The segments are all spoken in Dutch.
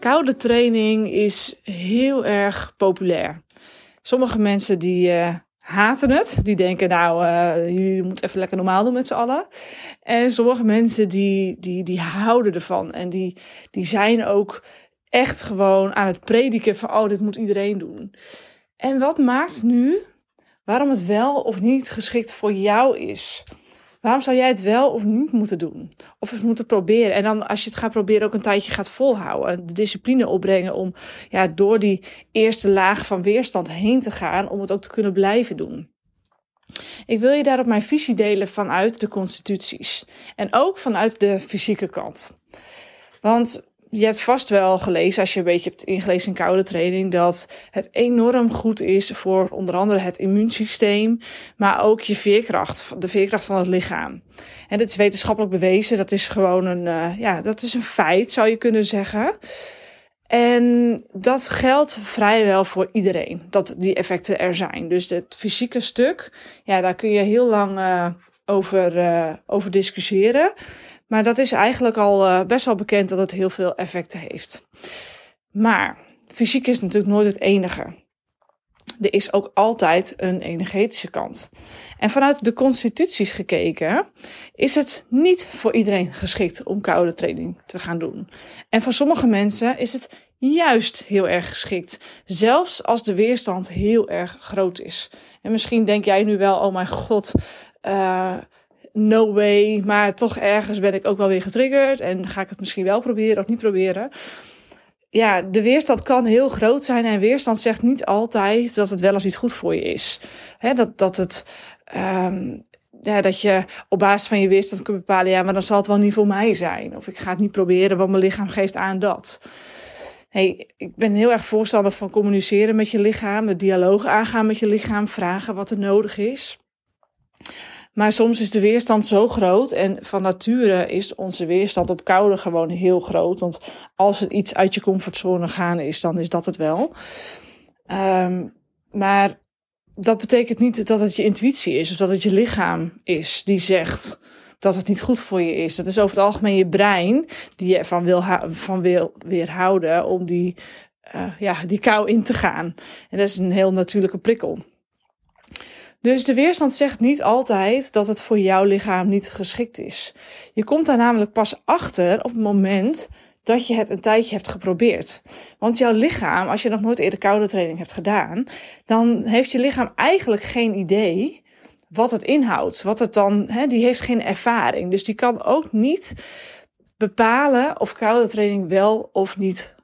Koude training is heel erg populair. Sommige mensen die uh, haten het. Die denken, nou, uh, jullie moeten even lekker normaal doen met z'n allen. En sommige mensen die, die, die houden ervan. En die, die zijn ook echt gewoon aan het prediken van, oh, dit moet iedereen doen. En wat maakt nu waarom het wel of niet geschikt voor jou is? Waarom zou jij het wel of niet moeten doen? Of het moeten proberen. En dan als je het gaat proberen ook een tijdje gaat volhouden. De discipline opbrengen om ja, door die eerste laag van weerstand heen te gaan. Om het ook te kunnen blijven doen. Ik wil je daarop mijn visie delen vanuit de constituties. En ook vanuit de fysieke kant. Want je hebt vast wel gelezen, als je een beetje hebt ingelezen in koude training, dat het enorm goed is voor onder andere het immuunsysteem, maar ook je veerkracht, de veerkracht van het lichaam. En dat is wetenschappelijk bewezen, dat is gewoon een, uh, ja, dat is een feit, zou je kunnen zeggen. En dat geldt vrijwel voor iedereen, dat die effecten er zijn. Dus het fysieke stuk, ja, daar kun je heel lang uh, over, uh, over discussiëren. Maar dat is eigenlijk al uh, best wel bekend dat het heel veel effecten heeft. Maar fysiek is natuurlijk nooit het enige. Er is ook altijd een energetische kant. En vanuit de constituties gekeken is het niet voor iedereen geschikt om koude training te gaan doen. En voor sommige mensen is het juist heel erg geschikt, zelfs als de weerstand heel erg groot is. En misschien denk jij nu wel, oh mijn god, uh, no way. Maar toch ergens ben ik ook wel weer getriggerd. En ga ik het misschien wel proberen of niet proberen. Ja, de weerstand kan heel groot zijn. En weerstand zegt niet altijd dat het wel of niet goed voor je is. Dat, dat het. Um, ja, dat je op basis van je weerstand kunt bepalen, ja, maar dan zal het wel niet voor mij zijn. Of ik ga het niet proberen, want mijn lichaam geeft aan dat. Hey, ik ben heel erg voorstander van communiceren met je lichaam, de dialoog aangaan met je lichaam, vragen wat er nodig is. Maar soms is de weerstand zo groot. En van nature is onze weerstand op koude gewoon heel groot. Want als het iets uit je comfortzone gaan is, dan is dat het wel. Um, maar dat betekent niet dat het je intuïtie is of dat het je lichaam is die zegt dat het niet goed voor je is. Dat is over het algemeen je brein die je ervan wil, van wil weerhouden om die, uh, ja, die kou in te gaan. En dat is een heel natuurlijke prikkel. Dus de weerstand zegt niet altijd dat het voor jouw lichaam niet geschikt is. Je komt daar namelijk pas achter op het moment dat je het een tijdje hebt geprobeerd. Want jouw lichaam, als je nog nooit eerder koude training hebt gedaan, dan heeft je lichaam eigenlijk geen idee wat het inhoudt. Wat het dan, hè, die heeft geen ervaring. Dus die kan ook niet bepalen of koude training wel of niet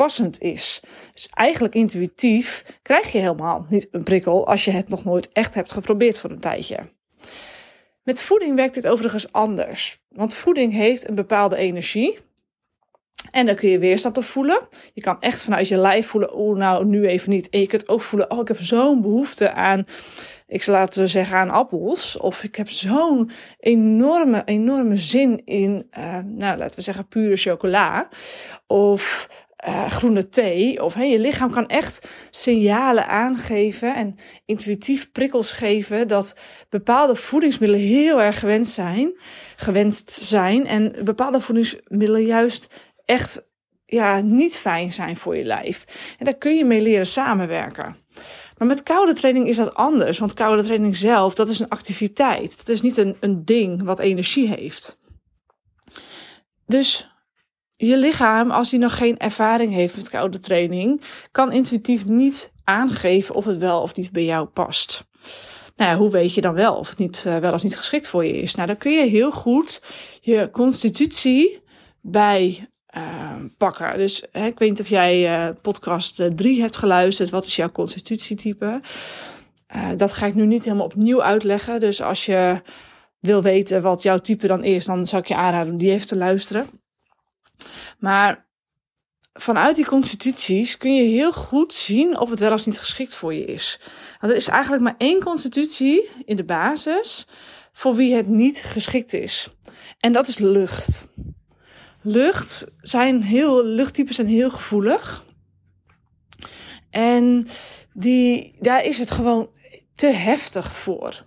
passend is. Dus eigenlijk intuïtief krijg je helemaal niet een prikkel als je het nog nooit echt hebt geprobeerd voor een tijdje. Met voeding werkt dit overigens anders, want voeding heeft een bepaalde energie. En daar kun je weerstand op voelen. Je kan echt vanuit je lijf voelen, oh nou, nu even niet. En je kunt ook voelen, oh ik heb zo'n behoefte aan, ik zal laten zeggen, aan appels. Of ik heb zo'n enorme, enorme zin in, uh, nou laten we zeggen, pure chocola. Of uh, groene thee. Of hey, je lichaam kan echt signalen aangeven en intuïtief prikkels geven dat bepaalde voedingsmiddelen heel erg gewenst zijn, gewenst zijn. En bepaalde voedingsmiddelen juist echt ja, niet fijn zijn voor je lijf. En daar kun je mee leren samenwerken. Maar met koude training is dat anders. Want koude training zelf, dat is een activiteit. Dat is niet een, een ding wat energie heeft. Dus je lichaam, als hij nog geen ervaring heeft met koude training, kan intuïtief niet aangeven of het wel of niet bij jou past. Nou hoe weet je dan wel of het niet, uh, wel of niet geschikt voor je is? Nou, dan kun je heel goed je constitutie bij uh, pakken. Dus hè, ik weet niet of jij uh, podcast 3 hebt geluisterd. Wat is jouw constitutietype? dat ga ik nu niet helemaal opnieuw uitleggen. Dus als je wil weten wat jouw type dan is, dan zou ik je aanraden om die even te luisteren. Maar vanuit die constituties kun je heel goed zien of het wel of niet geschikt voor je is. Want er is eigenlijk maar één constitutie in de basis voor wie het niet geschikt is. En dat is lucht. Lucht zijn heel, luchttypes zijn heel gevoelig. En die, daar is het gewoon te heftig voor.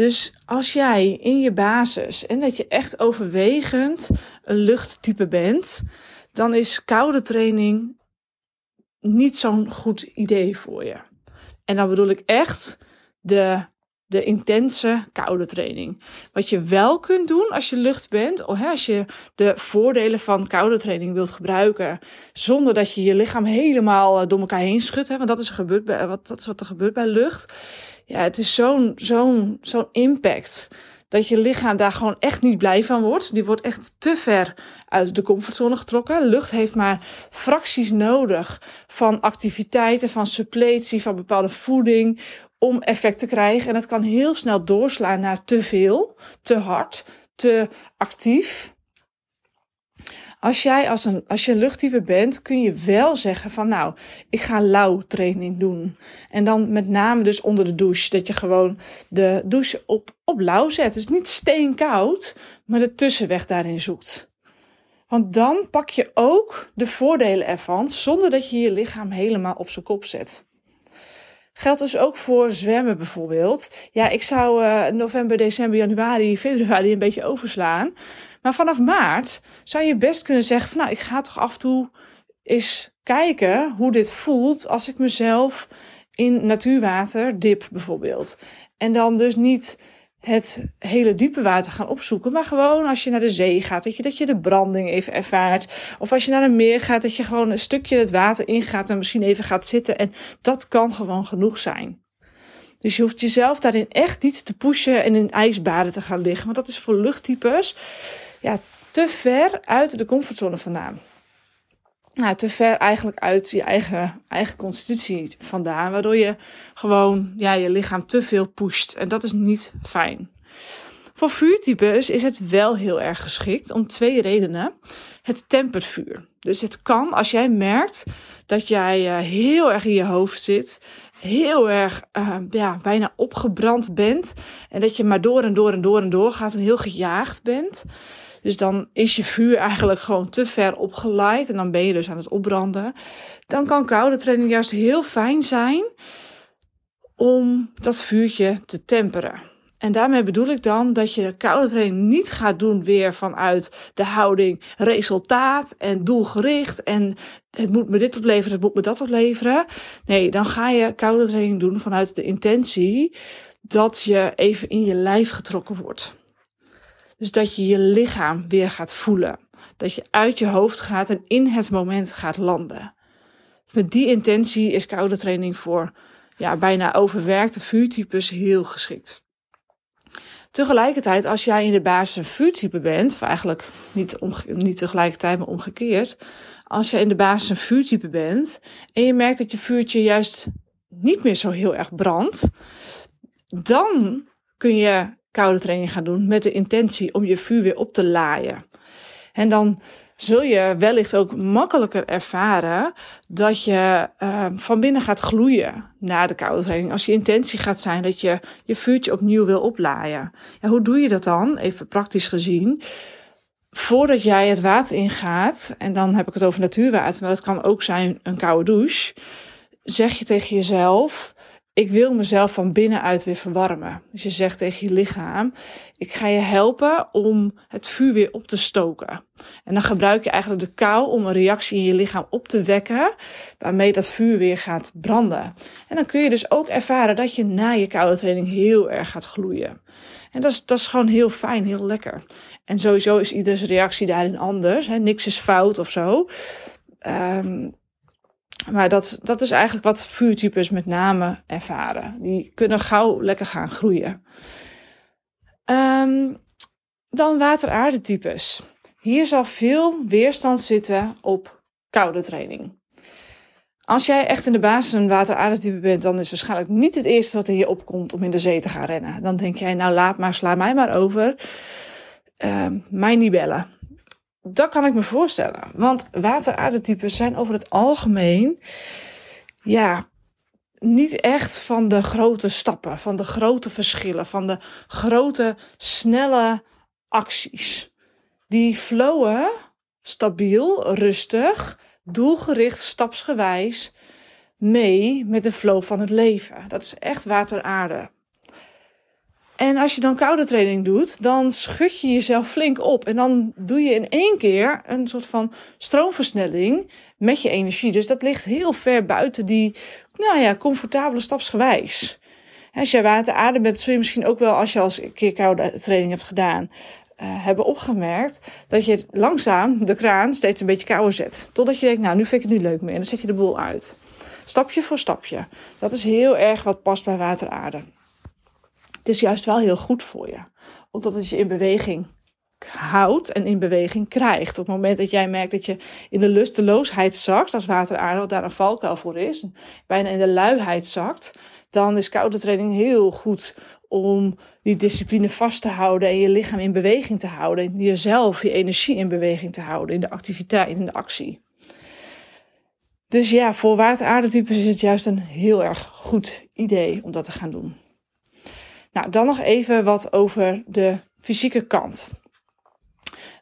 Dus als jij in je basis en dat je echt overwegend een luchttype bent, dan is koude training niet zo'n goed idee voor je. En dan bedoel ik echt de, de intense koude training. Wat je wel kunt doen als je lucht bent, of als je de voordelen van koude training wilt gebruiken, zonder dat je je lichaam helemaal eh, door elkaar heen schudt. Hè, want dat is, gebeurd bij, wat, dat is wat er gebeurt bij lucht. Ja, het is zo'n zo'n zo'n impact dat je lichaam daar gewoon echt niet blij van wordt. Die wordt echt te ver uit de comfortzone getrokken. Lucht heeft maar fracties nodig van activiteiten, van suppletie, van bepaalde voeding om effect te krijgen. En dat kan heel snel doorslaan naar te veel, te hard, te actief. Als jij als, een, als je een luchttype bent, kun je wel zeggen van nou, ik ga lauw training doen. En dan met name dus onder de douche. Dat je gewoon de douche op, op lauw zet. Dus niet steenkoud, maar de tussenweg daarin zoekt. Want dan pak je ook de voordelen ervan, zonder dat je je lichaam helemaal op zijn kop zet. Geldt dus ook voor zwemmen bijvoorbeeld. Ja, ik zou uh, november, december, januari, februari een beetje overslaan. Maar vanaf maart zou je best kunnen zeggen van nou, ik ga toch af en toe eens kijken hoe dit voelt als ik mezelf in natuurwater dip bijvoorbeeld. En dan dus niet het hele diepe water gaan opzoeken. Maar gewoon als je naar de zee gaat, dat je, dat je de branding even ervaart. Of als je naar een meer gaat, dat je gewoon een stukje het water ingaat en misschien even gaat zitten. En dat kan gewoon genoeg zijn. Dus je hoeft jezelf daarin echt niet te pushen en in ijsbaden te gaan liggen. Want dat is voor luchttypes ja, te ver uit de comfortzone vandaan. Nou, te ver eigenlijk uit je eigen, eigen constitutie vandaan. Waardoor je gewoon ja, je lichaam te veel pusht. En dat is niet fijn. Voor vuurtypes is het wel heel erg geschikt om twee redenen. Het tempert vuur. Dus het kan als jij merkt dat jij uh, heel erg in je hoofd zit, heel erg uh, ja, bijna opgebrand bent en dat je maar door en door en door en door gaat en heel gejaagd bent. Dus dan is je vuur eigenlijk gewoon te ver opgeleid en dan ben je dus aan het opbranden. Dan kan koude training juist heel fijn zijn om dat vuurtje te temperen. En daarmee bedoel ik dan dat je koude training niet gaat doen weer vanuit de houding resultaat en doelgericht en het moet me dit opleveren, het moet me dat opleveren. Nee, dan ga je koude training doen vanuit de intentie dat je even in je lijf getrokken wordt. Dus dat je je lichaam weer gaat voelen. Dat je uit je hoofd gaat en in het moment gaat landen. Met die intentie is koude training voor ja, bijna overwerkte vuurtypes heel geschikt. Tegelijkertijd, als jij in de basis een vuurtype bent, of eigenlijk niet, niet tegelijkertijd, maar omgekeerd. Als je in de basis een vuurtype bent en je merkt dat je vuurtje juist niet meer zo heel erg brandt, dan kun je koude training gaan doen met de intentie om je vuur weer op te laaien. En dan zul je wellicht ook makkelijker ervaren dat je uh, van binnen gaat gloeien na de koude training. Als je intentie gaat zijn dat je je vuurtje opnieuw wil oplaaien. Ja, hoe doe je dat dan? Even praktisch gezien. Voordat jij het water ingaat, en dan heb ik het over natuurwater, maar dat kan ook zijn een koude douche, zeg je tegen jezelf: ik wil mezelf van binnenuit weer verwarmen. Dus je zegt tegen je lichaam, ik ga je helpen om het vuur weer op te stoken. En dan gebruik je eigenlijk de kou om een reactie in je lichaam op te wekken, waarmee dat vuur weer gaat branden. En dan kun je dus ook ervaren dat je na je koude training heel erg gaat gloeien. En dat is, dat is gewoon heel fijn, heel lekker. En sowieso is ieders reactie daarin anders. Hè? Niks is fout of zo. Um, maar dat, dat is eigenlijk wat vuurtypes met name ervaren. Die kunnen gauw lekker gaan groeien. Um, dan water-aardetypes. Hier zal veel weerstand zitten op koude training. Als jij echt in de basis een water-aardetype bent, dan is waarschijnlijk niet het eerste wat in je opkomt om in de zee te gaan rennen. Dan denk jij, nou laat maar, sla mij maar over. Uh, mij niet bellen dat kan ik me voorstellen. Want water-aardetypes zijn over het algemeen, ja, niet echt van de grote stappen, van de grote verschillen, van de grote, snelle acties. Die flowen stabiel, rustig, doelgericht, stapsgewijs mee met de flow van het leven. Dat is echt water-aarde. En als je dan koude training doet, dan schud je jezelf flink op. En dan doe je in één keer een soort van stroomversnelling met je energie. Dus dat ligt heel ver buiten die, nou ja, comfortabele stapsgewijs. Als je water adem bent, zul je misschien ook wel, als je als een keer koude training hebt gedaan, uh, hebben opgemerkt dat je langzaam de kraan steeds een beetje kouder zet. Totdat je denkt, nou, nu vind ik het nu leuk meer. En dan zet je de boel uit. Stapje voor stapje. Dat is heel erg wat past bij wateraarde. Het is juist wel heel goed voor je, omdat het je in beweging houdt en in beweging krijgt. Op het moment dat jij merkt dat je in de lusteloosheid zakt, als wateraarde, wat daar een valkuil voor is, bijna in de luiheid zakt, dan is koude training heel goed om die discipline vast te houden en je lichaam in beweging te houden. En jezelf, je energie in beweging te houden in de activiteit, in de actie. Dus ja, voor wateraardetypes is het juist een heel erg goed idee om dat te gaan doen. Nou, dan nog even wat over de fysieke kant.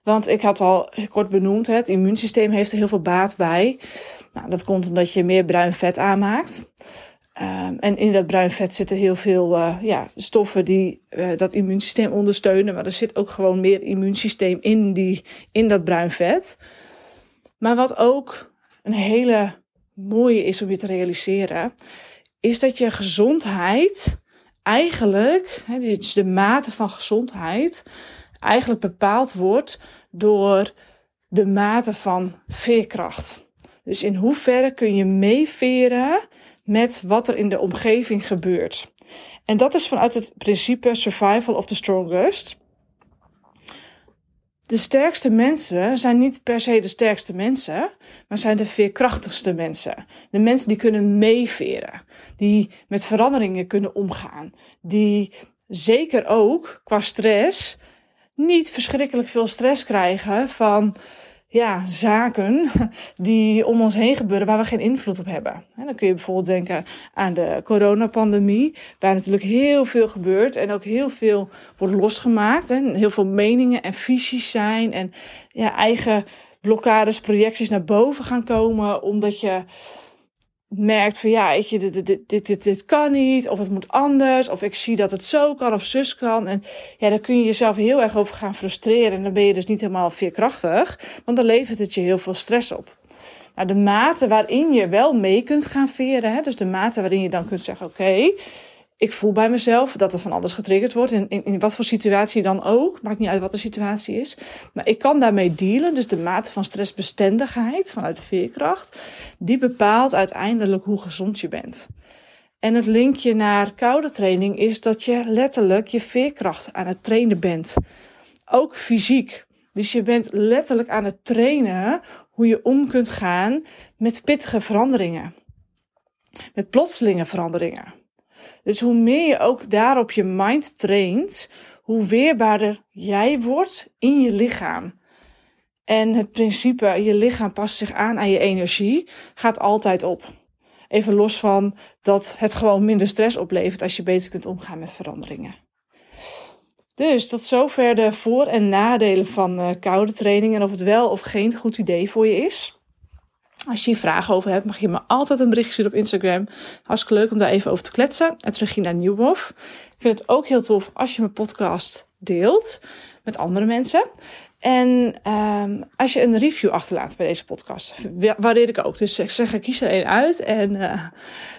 Want ik had al kort benoemd, het immuunsysteem heeft er heel veel baat bij. Nou, dat komt omdat je meer bruin vet aanmaakt. Um, en in dat bruin vet zitten heel veel uh, ja, stoffen die uh, dat immuunsysteem ondersteunen. Maar er zit ook gewoon meer immuunsysteem in, die, in dat bruin vet. Maar wat ook een hele mooie is om je te realiseren, is dat je gezondheid eigenlijk, hè, dus de mate van gezondheid, eigenlijk bepaald wordt door de mate van veerkracht. Dus in hoeverre kun je meeveren met wat er in de omgeving gebeurt. En dat is vanuit het principe survival of the strongest. De sterkste mensen zijn niet per se de sterkste mensen, maar zijn de veerkrachtigste mensen. De mensen die kunnen meeveren, die met veranderingen kunnen omgaan, die zeker ook qua stress niet verschrikkelijk veel stress krijgen van ja, zaken die om ons heen gebeuren waar we geen invloed op hebben. dan kun je bijvoorbeeld denken aan de coronapandemie, waar natuurlijk heel veel gebeurt en ook heel veel wordt losgemaakt. En heel veel meningen en visies zijn en ja, eigen blokkades, projecties naar boven gaan komen, omdat je merkt van ja, je, dit, dit, dit, dit, kan niet, of het moet anders, of ik zie dat het zo kan of zus kan. En ja, daar kun je jezelf heel erg over gaan frustreren. En dan ben je dus niet helemaal veerkrachtig, want dan levert het je heel veel stress op. Nou, de mate waarin je wel mee kunt gaan veren, hè, dus de mate waarin je dan kunt zeggen: Oké, ik voel bij mezelf dat er van alles getriggerd wordt. In, in, in, wat voor situatie dan ook. Maakt niet uit wat de situatie is. Maar ik kan daarmee dealen. Dus de mate van stressbestendigheid vanuit veerkracht. Die bepaalt uiteindelijk hoe gezond je bent. En het linkje naar koude training is dat je letterlijk je veerkracht aan het trainen bent. Ook fysiek. Dus je bent letterlijk aan het trainen hoe je om kunt gaan met pittige veranderingen. Met plotselinge veranderingen. Dus hoe meer je ook daarop je mind traint, hoe weerbaarder jij wordt in je lichaam. En het principe, je lichaam past zich aan aan je energie, gaat altijd op. Even los van dat het gewoon minder stress oplevert als je beter kunt omgaan met veranderingen. Dus tot zover de voor- en nadelen van uh, koude training en of het wel of geen goed idee voor je is. Als je hier vragen over hebt, mag je me altijd een berichtje sturen op Instagram. Hartstikke leuk om daar even over te kletsen. Het Regina Nieuwhof. Ik vind het ook heel tof als je mijn podcast deelt met andere mensen. En um, als je een review achterlaat bij deze podcast, waardeer ik ook. Dus ik zeg, kies er één uit en uh,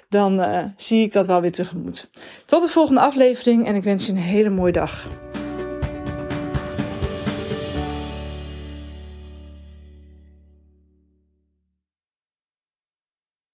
dan uh, zie ik dat wel weer tegemoet. Tot de volgende aflevering en ik wens je een hele mooie dag.